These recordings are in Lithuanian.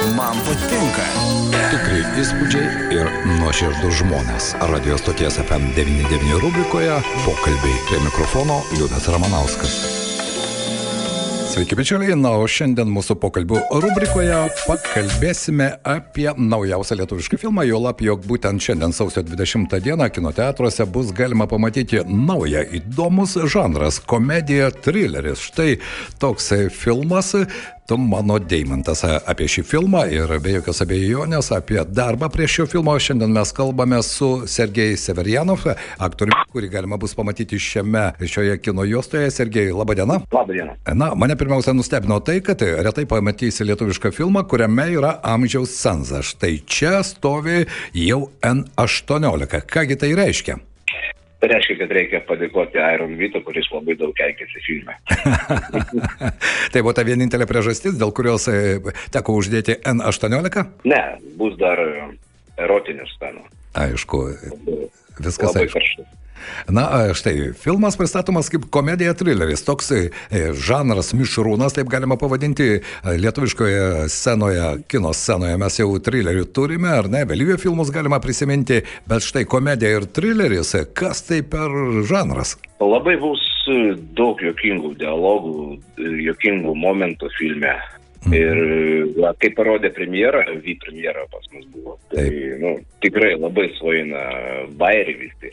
Man patinka. Tikrai įspūdžiai ir nuoširdus žmonės. Radio stoties FM99 rubrikoje pokalbiai prie mikrofono Liudas Ramanauskas. Sveiki, bičiuliai. Na, o šiandien mūsų pokalbių rubrikoje pakalbėsime apie naujausią lietuvišką filmą. Jo lab, jog būtent šiandien sausio 20 dieną kino teatruose bus galima pamatyti naują įdomus žanras - komedija, trileris. Štai toks filmas Tu mano deimantas apie šį filmą ir be jokios abejonės apie darbą prie šio filmo. Šiandien mes kalbame su Sergei Severianov, aktoriumi, kurį galima bus pamatyti šiame, šioje kino juostoje. Sergei, laba diena. Labą dieną. Na, mane pirmiausia nustebino tai, kad retai pamatysi lietuvišką filmą, kuriame yra amžiaus cenzas. Štai čia stovi jau N18. Kągi tai reiškia? Tai reiškia, kad reikia padėkoti Iron Vito, kuris labai daug keikėsi filme. tai buvo ta vienintelė priežastis, dėl kurios e, teko uždėti N18? Ne, bus dar erotinių scenų. Aišku, viskas labai aišku. karštas. Na, štai, filmas pristatomas kaip komedija trileris, toks e, žanras mišrūnas, taip galima pavadinti, lietuviškoje scenoje, kino scenoje mes jau trilerių turime, ar ne, vėlyvio filmus galima prisiminti, bet štai komedija ir trileris, kas tai per žanras? Labai bus daug jokingų dialogų, jokingų momentų filme. Mhm. Ir va, kaip parodė premjera, V premjera pas mus buvo, tai nu, tikrai labai svaina bairį vis tai.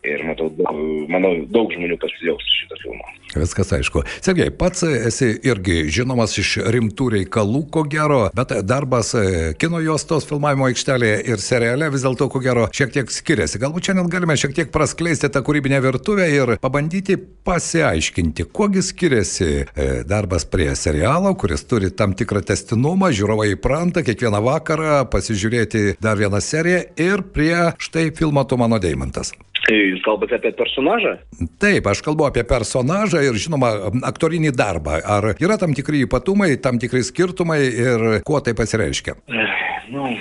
Ir matau, manau, daug žmonių pasijaus šitą filmą. Viskas aišku. Sergei, pats esi irgi žinomas iš rimtų reikalų, ko gero, bet darbas kino juostos filmavimo aikštelėje ir seriale vis dėlto, ko gero, šiek tiek skiriasi. Galbūt šiandien galime šiek tiek praskleisti tą kūrybinę virtuvę ir pabandyti pasiaiškinti, kuogi skiriasi darbas prie serialo, kuris turi tam tikrą testinumą, žiūrovai įpranta kiekvieną vakarą pasižiūrėti dar vieną seriją ir prie štai filmo Tu mano deimantas. Jūs kalbate apie personažą? Taip, aš kalbu apie personažą ir, žinoma, aktorinį darbą. Ar yra tam tikri ypatumai, tam tikri skirtumai ir kuo tai pasireiškia? Nu,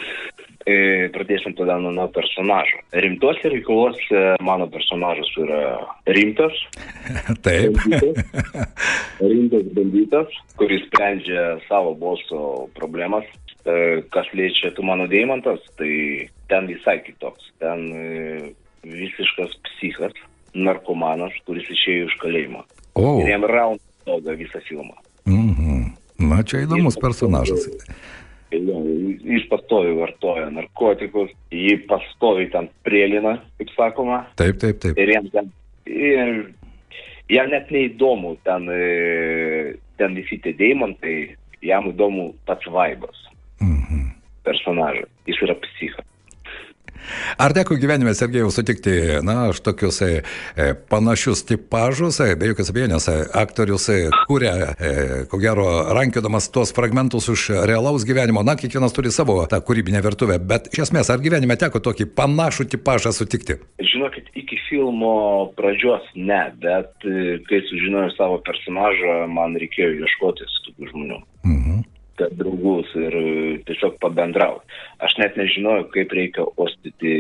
pradėsim tada nuo, nuo personažo. Rimtuose reikaluose mano personažas yra rimtas. Taip. Bandytas, rimtas bandytas, kuris sprendžia savo boso problemas. Kas liečia tu mano deimantas, tai ten visai kitoks. Ten visiškas psichas, narkomanas, kuris išėjo iš kalėjimo. O. Ir jam rauna stogą visą filmą. Mhm. Na, čia įdomus personažas. Jo, jis pastovi vartoja narkotikus, jį pastovi ten prielina, kaip sakoma. Taip, taip, taip. Ir jam ten, ir, jam net neįdomu ten, ten visi tie deimantai, jam įdomu pats vaibas Mhm. personažą. Jis yra. Ar teko gyvenime, Sergejau, sutikti, na, aš tokius e, panašius tipažus, e, be jokios abejonės, e, aktorius e, kūrė, e, ko gero, rankiodamas tuos fragmentus iš realaus gyvenimo, na, kiekvienas turi savo tą kūrybinę virtuvę, bet iš esmės, ar gyvenime teko tokį panašų tipažą sutikti? Žinokit, iki filmo pradžios ne, bet e, kai sužinojau savo personažą, man reikėjo ieškoti tokių žmonių. Mhm kad draugus ir tiesiog pabendrauti. Aš net nežinojau, kaip reikia ostyti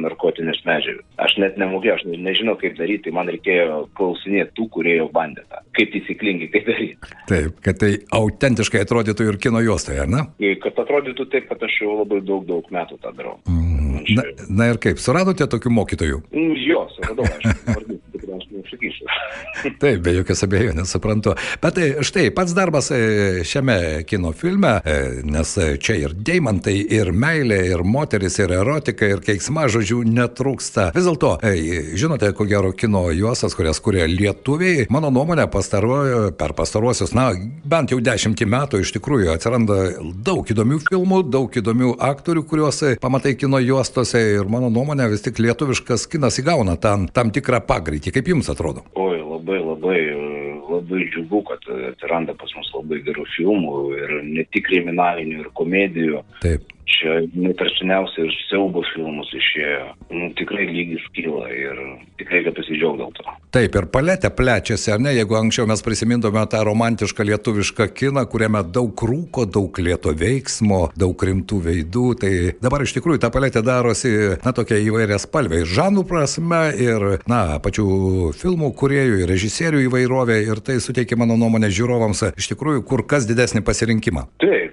narkotinės medžiagas. Aš net nemokėjau, aš nežinau, kaip daryti, man reikėjo klausinėti tų, kurie jau bandė tą. Kaip taisyklingai tai daryti. Taip, kad tai autentiškai atrodytų ir kino juostoje, ar ne? Kad atrodytų taip, kad aš jau labai daug, daug metų tą darau. Mm. Na, na ir kaip, suradote tokių mokytojų? Jo, suradau, aš tikriausiai nesakysiu. Taip, be jokios abejonės, suprantu. Bet štai, pats darbas šiame kino filme, nes čia ir deimantai, ir meilė, ir moteris, ir erotika, ir keiksma, žodžių, netrūksta. Vis dėlto, žinote, ko gero kino juostas, kurias kuria lietuviai, mano nuomonė, pastaruoju, per pastaruosius, na, bent jau dešimtį metų iš tikrųjų atsiranda daug įdomių filmų, daug įdomių aktorių, kuriuos pamatai kino juostose ir mano nuomonė vis tik lietuviškas kinas įgauna tam, tam tikrą pagreitį. Kaip jums atrodo? Oi, labai, labai labai džiugu, kad atsiranda pas mus labai gerų filmų ir ne tik kriminalinių, ir komedijų. Taip. Čia ne per seniausiai ir siaubo filmus išėjo. Nu, tikrai lygis kyla ir tikrai reikia pasidžiaugti dėl to. Taip, ir paletė plečiasi, ar ne? Jeigu anksčiau mes prisimintume tą romantišką lietuvišką kiną, kuriame daug rūko, daug lieto veiksmo, daug rimtų veidų, tai dabar iš tikrųjų ta paletė darosi, na, tokia įvairia spalvė. Ir žanų prasme, ir, na, pačių filmų kuriejų, ir režisierių įvairovė, ir tai suteikia, mano nuomonė, žiūrovams iš tikrųjų kur kas didesnį pasirinkimą. Taip,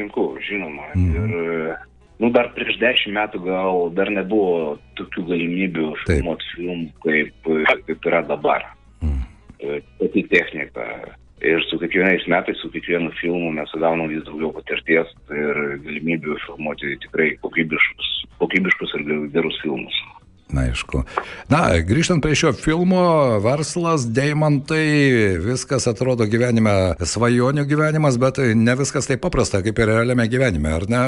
sutinku, žinoma. Mhm. Ir, nu, dar prieš dešimt metų gal dar nebuvo tokių galimybių filmuoti filmų, kaip, kaip yra dabar. Mhm. Pati technika. Ir su kiekvienais metais, su kiekvienu filmu mes gaunam vis daugiau patirties ir galimybių filmuoti tikrai kokybiškus, kokybiškus ir gerus filmus. Na, aišku. Na, grįžtant prie šio filmo, verslas, deimantai, viskas atrodo gyvenime svajonių gyvenimas, bet ne viskas taip paprasta, kaip ir realiame gyvenime, ar ne?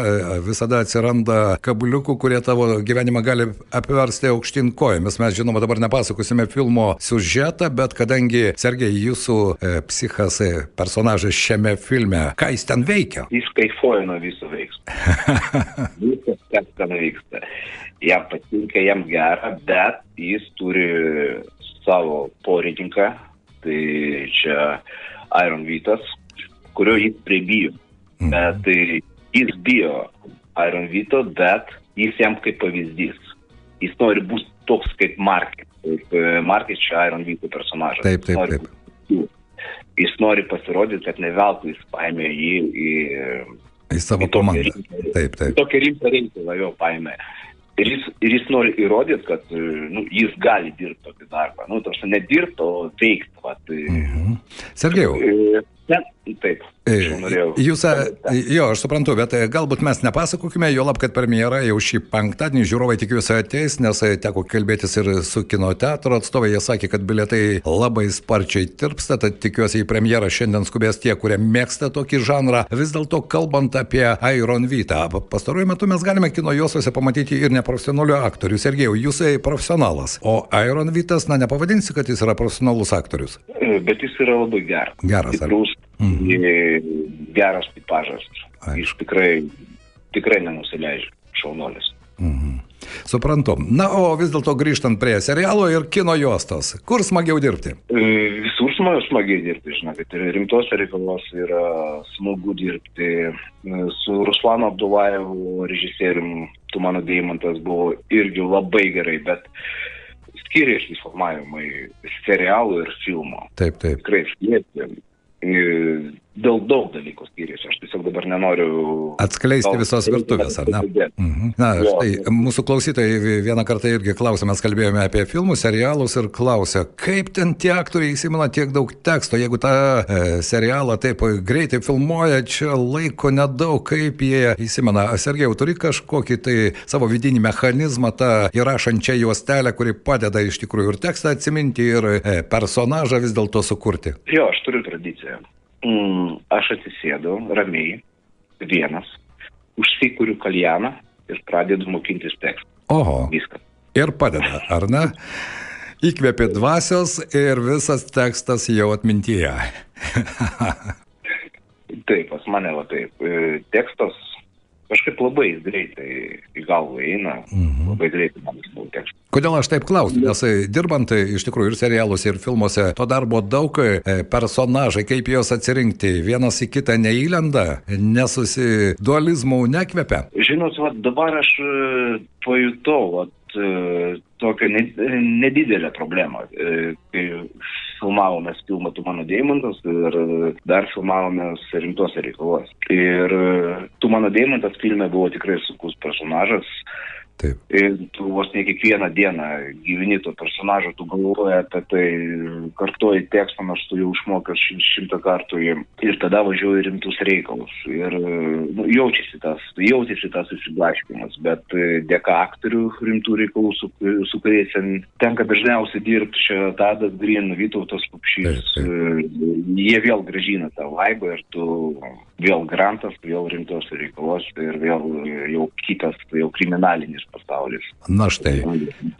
Visada atsiranda kabliukų, kurie tavo gyvenimą gali apversti aukštin kojomis. Mes, žinoma, dabar nepasakosime filmo siužetą, bet kadangi, Sergei, jūsų e, psichas e, personažas šiame filme, ką jis ten veikia? Jis kaifuoja nuo viso veiksmo. Viskas, kas ten vyksta jam patinka, jam gera, bet jis turi savo porininką, tai čia Iron Vytas, kurio jis pribijo. Mhm. Bet tai jis bijo Iron Vyto, bet jis jam kaip pavyzdys. Jis nori būti toks kaip Markis. Kaip e, Markis čia Iron Vyto personažas. Taip, taip, taip. Jis nori, jis nori pasirodyti, kad ne veltui jis paėmė jį į, į savo į komandą. Taip, taip. Tokį rimtą reikalą jo paėmė. Ir jis, ir jis nori įrodyti, kad nu, jis gali dirbti tokį darbą. Nu, tarsi ne dirbti, o veikti. Vat, mhm. Sergejau. E, taip. E, jūs, jo, aš suprantu, bet e, galbūt mes nepasakokime, jo lab, kad premjera jau šį penktadienį žiūrovai tikiuosi ateis, nes e, teko kalbėtis ir su kino teatro atstovai, jie sakė, kad bilietai labai sparčiai tirpsta, tad tikiuosi į premjerą šiandien skubės tie, kurie mėgsta tokį žanrą. Vis dėlto, kalbant apie Iron Vytą, pastaruoju metu mes galime kino juostose pamatyti ir neprofesionalių aktorių. Sergejau, jūs profesionalas, o Iron Vytas, na, nepavadinsi, kad jis yra profesionalus aktorius. Bet jis yra labai geras. Geras. Stiprus, mhm. geras tipažas. Jis tikrai, tikrai nenusileidžia šaunuolis. Mhm. Suprantu. Na, o vis dėlto grįžtant prie serialo ir kino juostos, kur smagiau dirbti? E, visur smagiai dirbti, žinokit, ir rimtose reikaluose yra smagu dirbti. E, su Ruslanu Abdulajevu režisierium, tu mano deimantas buvo irgi labai gerai, bet skiriasi formavimai serialų ir filmo. Taip, taip. Tikrai skiriasi is dėl daug dalykų skiriasi. Aš tiesiog dabar nenoriu. Atskleisti visos virtuvės, ar ne? Mhm. Na, štai mūsų klausytojai vieną kartą irgi klausė, mes kalbėjome apie filmus, serialus ir klausė, kaip ten tie aktoriai įsimena tiek daug teksto, jeigu tą e, serialą taip greitai filmuoja, čia laiko nedaug, kaip jie įsimena. Sergejau, turi kažkokį tai savo vidinį mechanizmą, tą įrašančią juostelę, kuri padeda iš tikrųjų ir tekstą atsiminti, ir e, personažą vis dėlto sukurti. Jo, aš turiu tradiciją mm, aš atsisėdu ramiai, vienas, užsikuriu kaljaną ir pradedu mokintis tekstą. Oho. Viskas. Ir padeda, ar ne? Įkvėpė dvasios ir visas tekstas jau atmintyje. taip, pas mane va taip. E, tekstas kažkaip labai greitai į galvą eina, mhm. labai greitai man jis buvo tekstas. Kodėl aš taip klausiu? Nes e, dirbant e, iš tikrųjų ir serialuose, ir filmuose, to darbo daug e, personažai, kaip juos atsirinkti, vienas į kitą neįlenda, nesusidualizmų nekvepia. Žinot, va, dabar aš pajutau, va, tokią nedidelę problemą. Kai filmavomės filmą Tu mano deimantas ir dar filmavomės rimtuose reikaluose. Ir Tu mano deimantas filme buvo tikrai sukus personažas. Taip. Ir tu vos ne kiekvieną dieną gyveni to personažo, tu galvoji apie tai, kartuoji tekstą, aš turiu užmokęs šimtą kartų jį. Ir tada važiuoju rimtus reikalus. Ir nu, jaučiasi tas, jaučiasi tas susiblaškimas, bet dėka aktorių rimtų reikalų, su, su kuriais tenka dažniausiai dirbti, čia Tadas Grin, Vytautas Kupšys, jie vėl gražina tą vaibą ir tu vėl grantas, vėl rimtos reikalos ir vėl jau kitas, jau kriminalinis pasaulis. Na štai.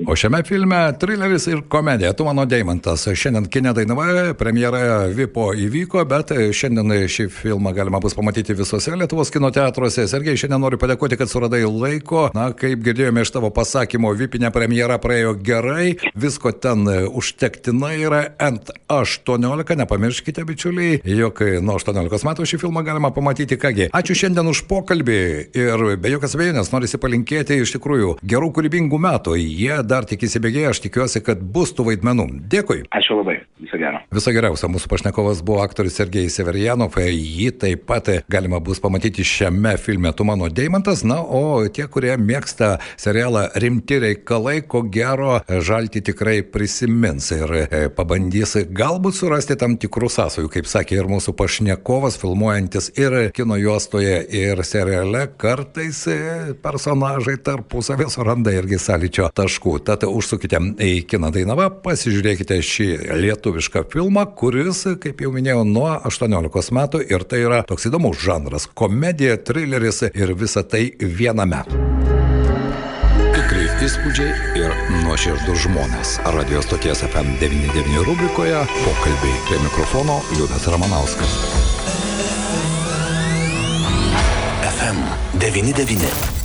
O šiame filme trileris ir komedija. Tu mano deimantas. Šiandien kinė dainava, premjera Vipo įvyko, bet šiandien šį filmą galima bus pamatyti visose Lietuvos kino teatruose. Sergei, šiandien noriu padėkoti, kad suradai laiko. Na, kaip girdėjome iš tavo pasakymo, Vipinė premjera praėjo gerai, visko ten užtektinai yra ant 18. Nepamirškite, bičiuliai, jog nuo 18 metų šį filmą galima pamatyti. Kągi, ačiū šiandien už pokalbį ir be jokios abejonės norisi palinkėti iš tikrųjų gerų kūrybingų metų. Jie dar tik įsibėgėja, aš tikiuosi, kad bus tų vaidmenų. Dėkui. Ačiū labai. Viso gero. Viso geriausio. Mūsų pašnekovas buvo aktorius Sergejai Severijanov. Jį taip pat galima bus pamatyti šiame filme Tu mano Deimantas. Na, o tie, kurie mėgsta serialą Rimti reikalai, ko gero žalti tikrai prisimins ir e, pabandys galbūt surasti tam tikrų sąsajų, kaip sakė ir mūsų pašnekovas, filmuojantis ir kino juostoje, ir seriale. Kartais e, personažai tarpusavė suranda irgi sąlyčio taškų. Tad užsukite į kiną Dainava, pasižiūrėkite šį lietuvišką filmą, kuris, kaip jau minėjau, nuo 18 metų ir tai yra toks įdomus žanras - komedija, trileris ir visa tai viename. Tikrai įspūdžiai ir nuoširdus žmonės. Radio stoties FM99 rubrikoje pokalbiai prie mikrofono Liudas Ramanauskas. FM 99.